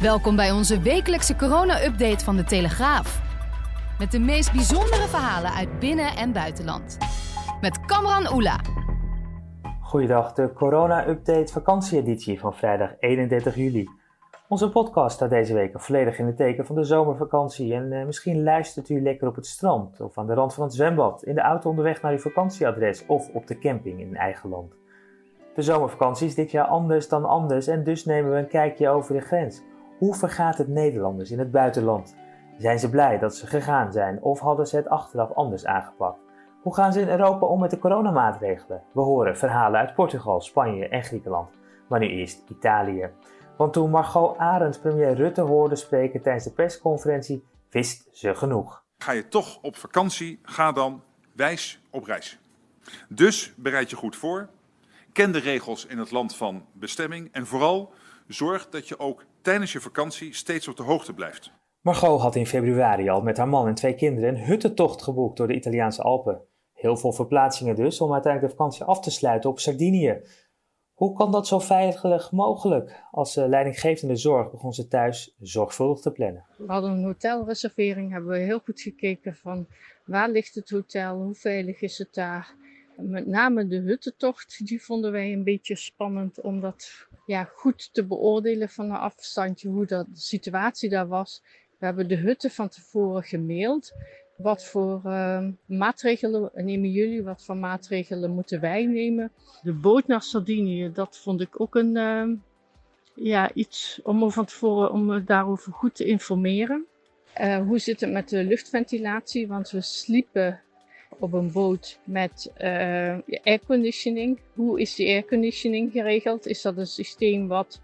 Welkom bij onze wekelijkse corona-update van de Telegraaf. Met de meest bijzondere verhalen uit binnen- en buitenland. Met Kamran Oela. Goeiedag, de corona-update vakantieeditie van vrijdag 31 juli. Onze podcast staat deze week volledig in het teken van de zomervakantie. En eh, misschien luistert u lekker op het strand of aan de rand van het zwembad, in de auto onderweg naar uw vakantieadres of op de camping in eigen land. De zomervakantie is dit jaar anders dan anders en dus nemen we een kijkje over de grens. Hoe vergaat het Nederlanders in het buitenland? Zijn ze blij dat ze gegaan zijn of hadden ze het achteraf anders aangepakt? Hoe gaan ze in Europa om met de coronamaatregelen? We horen verhalen uit Portugal, Spanje en Griekenland. Maar nu eerst Italië. Want toen Margot Arends premier Rutte hoorde spreken tijdens de persconferentie, wist ze genoeg. Ga je toch op vakantie, ga dan wijs op reis. Dus bereid je goed voor, ken de regels in het land van bestemming en vooral zorg dat je ook tijdens je vakantie steeds op de hoogte blijft. Margot had in februari al met haar man en twee kinderen een huttentocht geboekt door de Italiaanse Alpen. Heel veel verplaatsingen dus om uiteindelijk de vakantie af te sluiten op Sardinië. Hoe kan dat zo veilig mogelijk? Als uh, leidinggevende zorg begon ze thuis zorgvuldig te plannen. We hadden een hotelreservering, hebben we heel goed gekeken van waar ligt het hotel, hoe veilig is het daar. Met name de huttentocht, die vonden wij een beetje spannend om dat ja, goed te beoordelen van een afstandje, hoe dat, de situatie daar was. We hebben de hutten van tevoren gemaild. Wat voor uh, maatregelen nemen jullie? Wat voor maatregelen moeten wij nemen? De boot naar Sardinië, dat vond ik ook een, uh, ja, iets om van tevoren om daarover goed te informeren. Uh, hoe zit het met de luchtventilatie? Want we sliepen op een boot met airconditioning. Hoe is die airconditioning geregeld? Is dat een systeem wat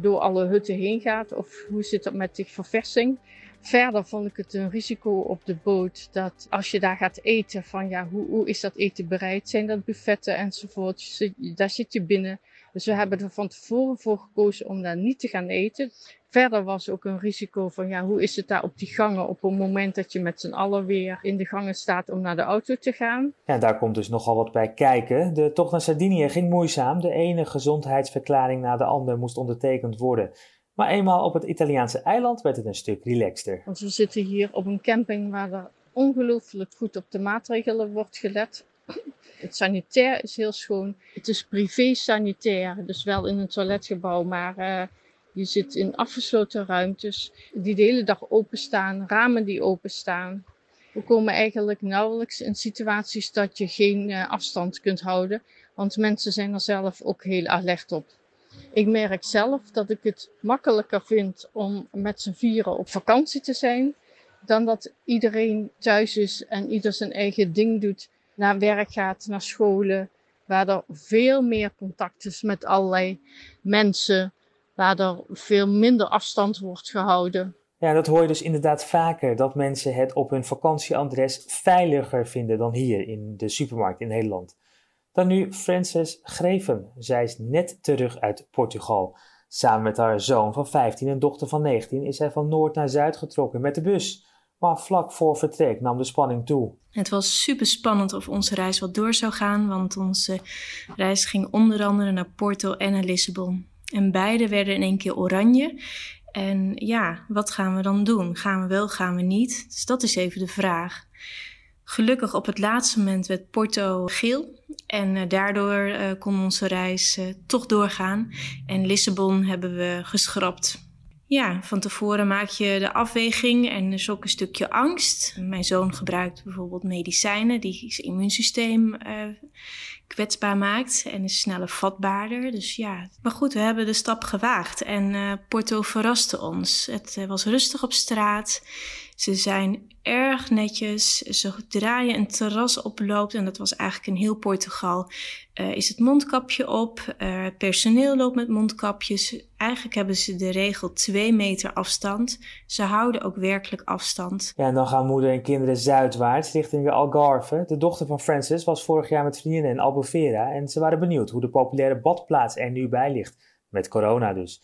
door alle hutten heen gaat? Of hoe zit het met de verversing? Verder vond ik het een risico op de boot dat als je daar gaat eten, van ja, hoe, hoe is dat eten bereid? Zijn dat buffetten enzovoort? Daar zit je binnen. Dus we hebben er van tevoren voor gekozen om daar niet te gaan eten. Verder was ook een risico van ja, hoe is het daar op die gangen op het moment dat je met z'n allen weer in de gangen staat om naar de auto te gaan. Ja, daar komt dus nogal wat bij kijken. De tocht naar Sardinië ging moeizaam. De ene gezondheidsverklaring na de andere moest ondertekend worden. Maar eenmaal op het Italiaanse eiland werd het een stuk relaxter. Want we zitten hier op een camping waar er ongelooflijk goed op de maatregelen wordt gelet. Het sanitair is heel schoon. Het is privé sanitair, dus wel in een toiletgebouw, maar uh, je zit in afgesloten ruimtes die de hele dag openstaan, ramen die openstaan. We komen eigenlijk nauwelijks in situaties dat je geen uh, afstand kunt houden, want mensen zijn er zelf ook heel alert op. Ik merk zelf dat ik het makkelijker vind om met z'n vieren op vakantie te zijn, dan dat iedereen thuis is en ieder zijn eigen ding doet, naar werk gaat, naar scholen, waar er veel meer contact is met allerlei mensen, waar er veel minder afstand wordt gehouden. Ja, dat hoor je dus inderdaad vaker, dat mensen het op hun vakantieadres veiliger vinden dan hier in de supermarkt in Nederland. Dan nu Frances Greven. Zij is net terug uit Portugal. Samen met haar zoon van 15 en dochter van 19 is zij van noord naar zuid getrokken met de bus. Maar vlak voor vertrek nam de spanning toe. Het was super spannend of onze reis wat door zou gaan, want onze reis ging onder andere naar Porto en naar Lissabon. En beide werden in één keer oranje. En ja, wat gaan we dan doen? Gaan we wel, gaan we niet? Dus dat is even de vraag. Gelukkig op het laatste moment werd Porto geel. En uh, daardoor uh, kon onze reis uh, toch doorgaan. En Lissabon hebben we geschrapt. Ja, van tevoren maak je de afweging en is ook een stukje angst. Mijn zoon gebruikt bijvoorbeeld medicijnen die zijn immuunsysteem kwetsbaar maakt en is sneller vatbaarder. Dus ja, maar goed, we hebben de stap gewaagd en Porto verraste ons. Het was rustig op straat. Ze zijn erg netjes. Zodra je een terras oploopt, en dat was eigenlijk in heel Portugal, uh, is het mondkapje op. Uh, personeel loopt met mondkapjes. Eigenlijk hebben ze de regel twee meter afstand. Ze houden ook werkelijk afstand. Ja, en dan gaan moeder en kinderen zuidwaarts richting de Algarve. De dochter van Francis was vorig jaar met vriendinnen in Albufeira en ze waren benieuwd hoe de populaire badplaats er nu bij ligt. Met corona dus.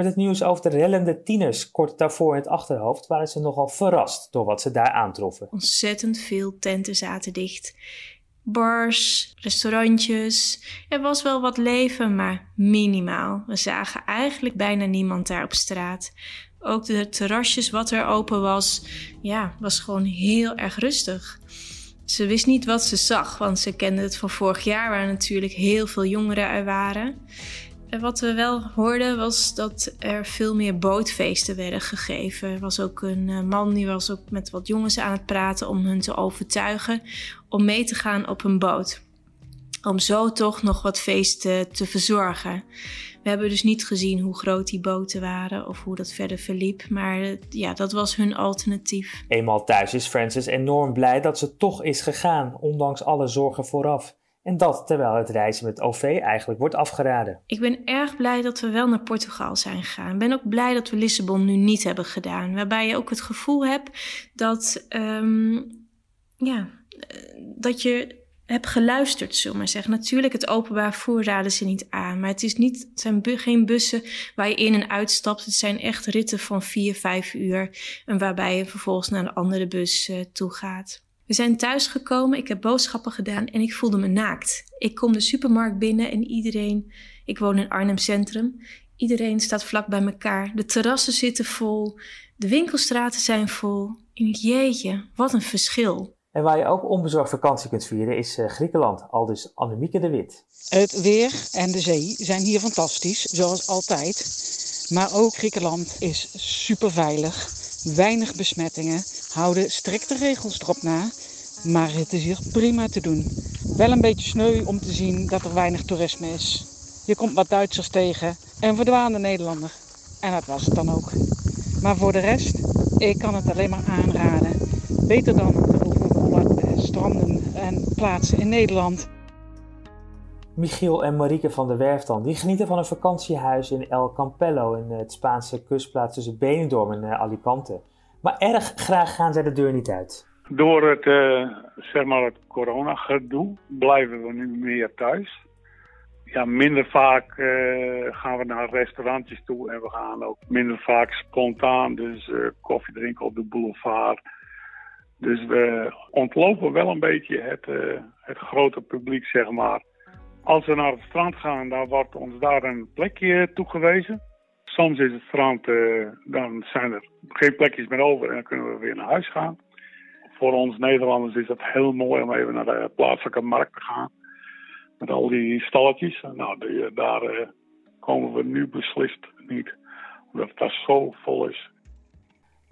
Met het nieuws over de rellende tieners kort daarvoor in het achterhoofd waren ze nogal verrast door wat ze daar aantroffen. Ontzettend veel tenten zaten dicht. Bars, restaurantjes. Er was wel wat leven, maar minimaal. We zagen eigenlijk bijna niemand daar op straat. Ook de terrasjes wat er open was, ja, was gewoon heel erg rustig. Ze wist niet wat ze zag, want ze kende het van vorig jaar, waar natuurlijk heel veel jongeren er waren. Wat we wel hoorden was dat er veel meer bootfeesten werden gegeven. Er was ook een eh, man die was ook met wat jongens aan het praten om hun te overtuigen om mee te gaan op een boot. Om zo toch nog wat feesten te verzorgen. We hebben dus niet gezien hoe groot die boten waren of hoe dat verder verliep. Maar eh, ja, dat was hun alternatief. Eenmaal thuis is Francis enorm blij dat ze toch is gegaan, ondanks alle zorgen vooraf. En dat terwijl het reizen met OV eigenlijk wordt afgeraden. Ik ben erg blij dat we wel naar Portugal zijn gegaan. Ik ben ook blij dat we Lissabon nu niet hebben gedaan. Waarbij je ook het gevoel hebt dat, um, ja, dat je hebt geluisterd, zullen we maar zeggen. Natuurlijk, het openbaar vervoer raden ze niet aan. Maar het, is niet, zijn geen bussen waar je in en uitstapt. Het zijn echt ritten van vier, vijf uur. En waarbij je vervolgens naar een andere bus uh, toe gaat. We zijn thuisgekomen, ik heb boodschappen gedaan en ik voelde me naakt. Ik kom de supermarkt binnen en iedereen, ik woon in Arnhem Centrum, iedereen staat vlak bij elkaar. De terrassen zitten vol, de winkelstraten zijn vol. En jeetje, wat een verschil. En waar je ook onbezorgd vakantie kunt vieren is uh, Griekenland, al dus Annemieke de Wit. Het weer en de zee zijn hier fantastisch, zoals altijd. Maar ook Griekenland is super veilig, weinig besmettingen houden strikte regels erop na, maar het is hier prima te doen. Wel een beetje sneu om te zien dat er weinig toerisme is. Je komt wat Duitsers tegen en verdwaande Nederlander. En dat was het dan ook. Maar voor de rest, ik kan het alleen maar aanraden. Beter dan de stranden en plaatsen in Nederland. Michiel en Marieke van der Werf dan, die genieten van een vakantiehuis in El Campello, in het Spaanse kustplaats tussen Benidorm en eh, Alicante. Maar erg graag gaan zij de deur niet uit. Door het, uh, zeg maar het corona-gedoe blijven we nu meer thuis. Ja, minder vaak uh, gaan we naar restaurantjes toe en we gaan ook minder vaak spontaan, dus uh, koffie drinken op de boulevard. Dus we ontlopen wel een beetje het, het grote publiek, zeg maar. Als we naar het strand gaan, dan wordt ons daar een plekje toegewezen. Soms is het strand, uh, dan zijn er geen plekjes meer over en dan kunnen we weer naar huis gaan. Voor ons Nederlanders is het heel mooi om even naar de plaatselijke markt te gaan. Met al die stalletjes. Nou, die, daar uh, komen we nu beslist niet. Omdat het daar zo vol is.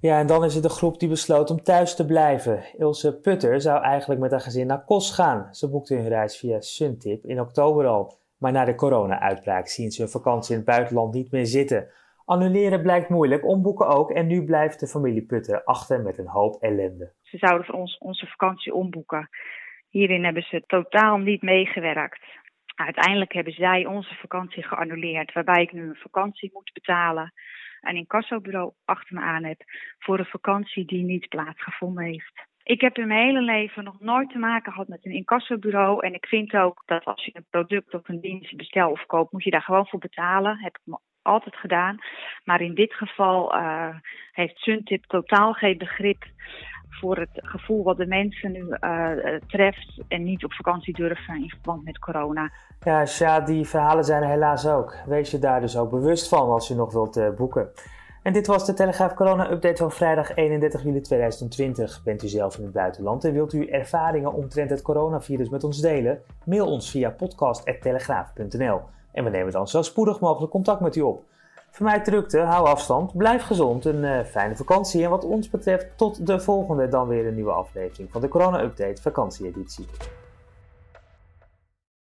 Ja, en dan is het de groep die besloot om thuis te blijven. Ilse Putter zou eigenlijk met haar gezin naar Kos gaan. Ze boekte hun reis via Suntip in oktober al. Maar na de corona-uitbraak zien ze hun vakantie in het buitenland niet meer zitten. Annuleren blijkt moeilijk, omboeken ook en nu blijft de familie Putten achter met een hoop ellende. Ze zouden voor ons onze vakantie omboeken. Hierin hebben ze totaal niet meegewerkt. Uiteindelijk hebben zij onze vakantie geannuleerd, waarbij ik nu een vakantie moet betalen. Een incassobureau achter me aan heb voor een vakantie die niet plaatsgevonden heeft. Ik heb in mijn hele leven nog nooit te maken gehad met een incassobureau. En ik vind ook dat als je een product of een dienst bestelt of koopt, moet je daar gewoon voor betalen. Heb ik altijd gedaan. Maar in dit geval uh, heeft Suntip totaal geen begrip voor het gevoel wat de mensen nu uh, treft en niet op vakantie durven in verband met corona. Ja, Sja, die verhalen zijn er helaas ook. Wees je daar dus ook bewust van als je nog wilt uh, boeken. En dit was de Telegraaf Corona Update van vrijdag 31 juli 2020. Bent u zelf in het buitenland en wilt u ervaringen omtrent het coronavirus met ons delen? Mail ons via podcast.telegraaf.nl en we nemen dan zo spoedig mogelijk contact met u op. Voor mij drukte, hou afstand, blijf gezond, een uh, fijne vakantie en wat ons betreft tot de volgende dan weer een nieuwe aflevering van de Corona Update vakantieeditie.